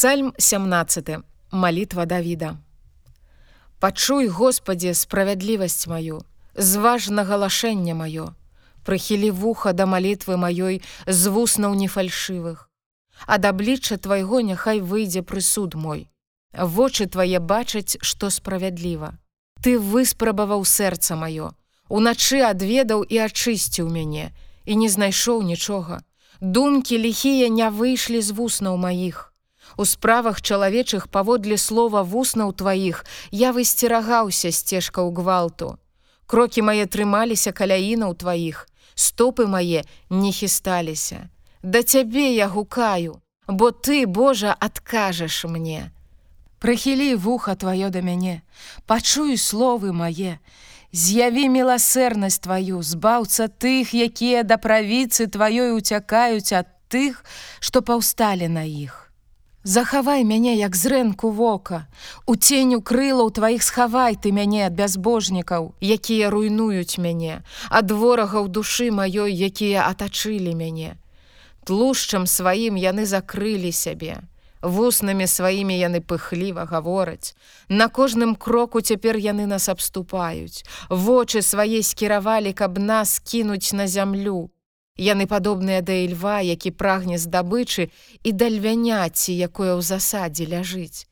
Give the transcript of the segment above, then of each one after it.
Псальм 17 малітва Давіда. Пачуй Господе справядлівасць маю зважна галашэнне маё. Прыхілі вуха да малітвы маёй з вуснаў нефальшывых. Ад аблічча твайго няхай выйдзе прысуд мой. Вочы твае бачаць што справядліва. Ты выспрабаваў сэрца маё уначы адведаў і ачысціў мяне і не знайшоў нічога. Думкі ліхія не выйшлі з вуснаў маіх У справах чалавечых паводле слова вуснаў тваіх я высцерагаўся сцежкаў гвалту. Крокі мае трымаліся каляінаў тваіх, стопы мае не хісталіся. Да цябе я гукаю, бо ты, Божа, адкажаш мне. Прыхілі вуха тваё да мяне, пачуй словы мае, З'яві міласэрнасць тваю, збаўца тых, якія да правіцы тваёй уцякаюць ад тых, што паўсталі на іх. Захавай мяне як зрэнку вока, У ценю крылаў тваіх схавай ты мяне ад бязбожнікаў, якія руйнуюць мяне, ад ворагаў душы маёй, якія атачылі мяне. Тлушчам сваім яны закрылі сябе. Вуснамі сваімі яны пыхліва гавораць. На кожным кроку цяпер яны нас абступаюць. Вочы свае скіравалі, каб нас кінуць на зямлю. Яны падобныя да ільва, які прагне здабычы і да львяняці, якое ў засадзе ляжыць.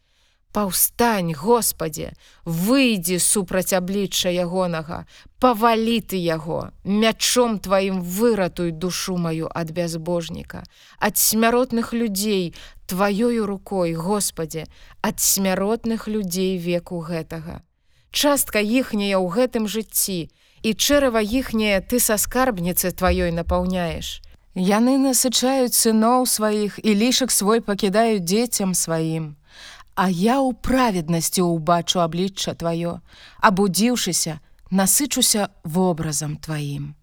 Паўстань, Господе, выйдзі супраць аблічча ягонага, павалі ты яго, мячом тваім выратуй душу маю ад бязбожніка, ад смяротных людзей тваёю рукой, Господе, ад смяротных людзей веку гэтага. Частка іхняя ў гэтым жыцці, і чэрава іхняе ты са скарбніцы тваёй напаўняеш. Яны насычаюць сыноў сваіх і лішак свой пакідаюць дзецям сваім. А я ў праведнасці ўбачу аблічча тваё, абудзіўшыся, насычуся вобразам тваім.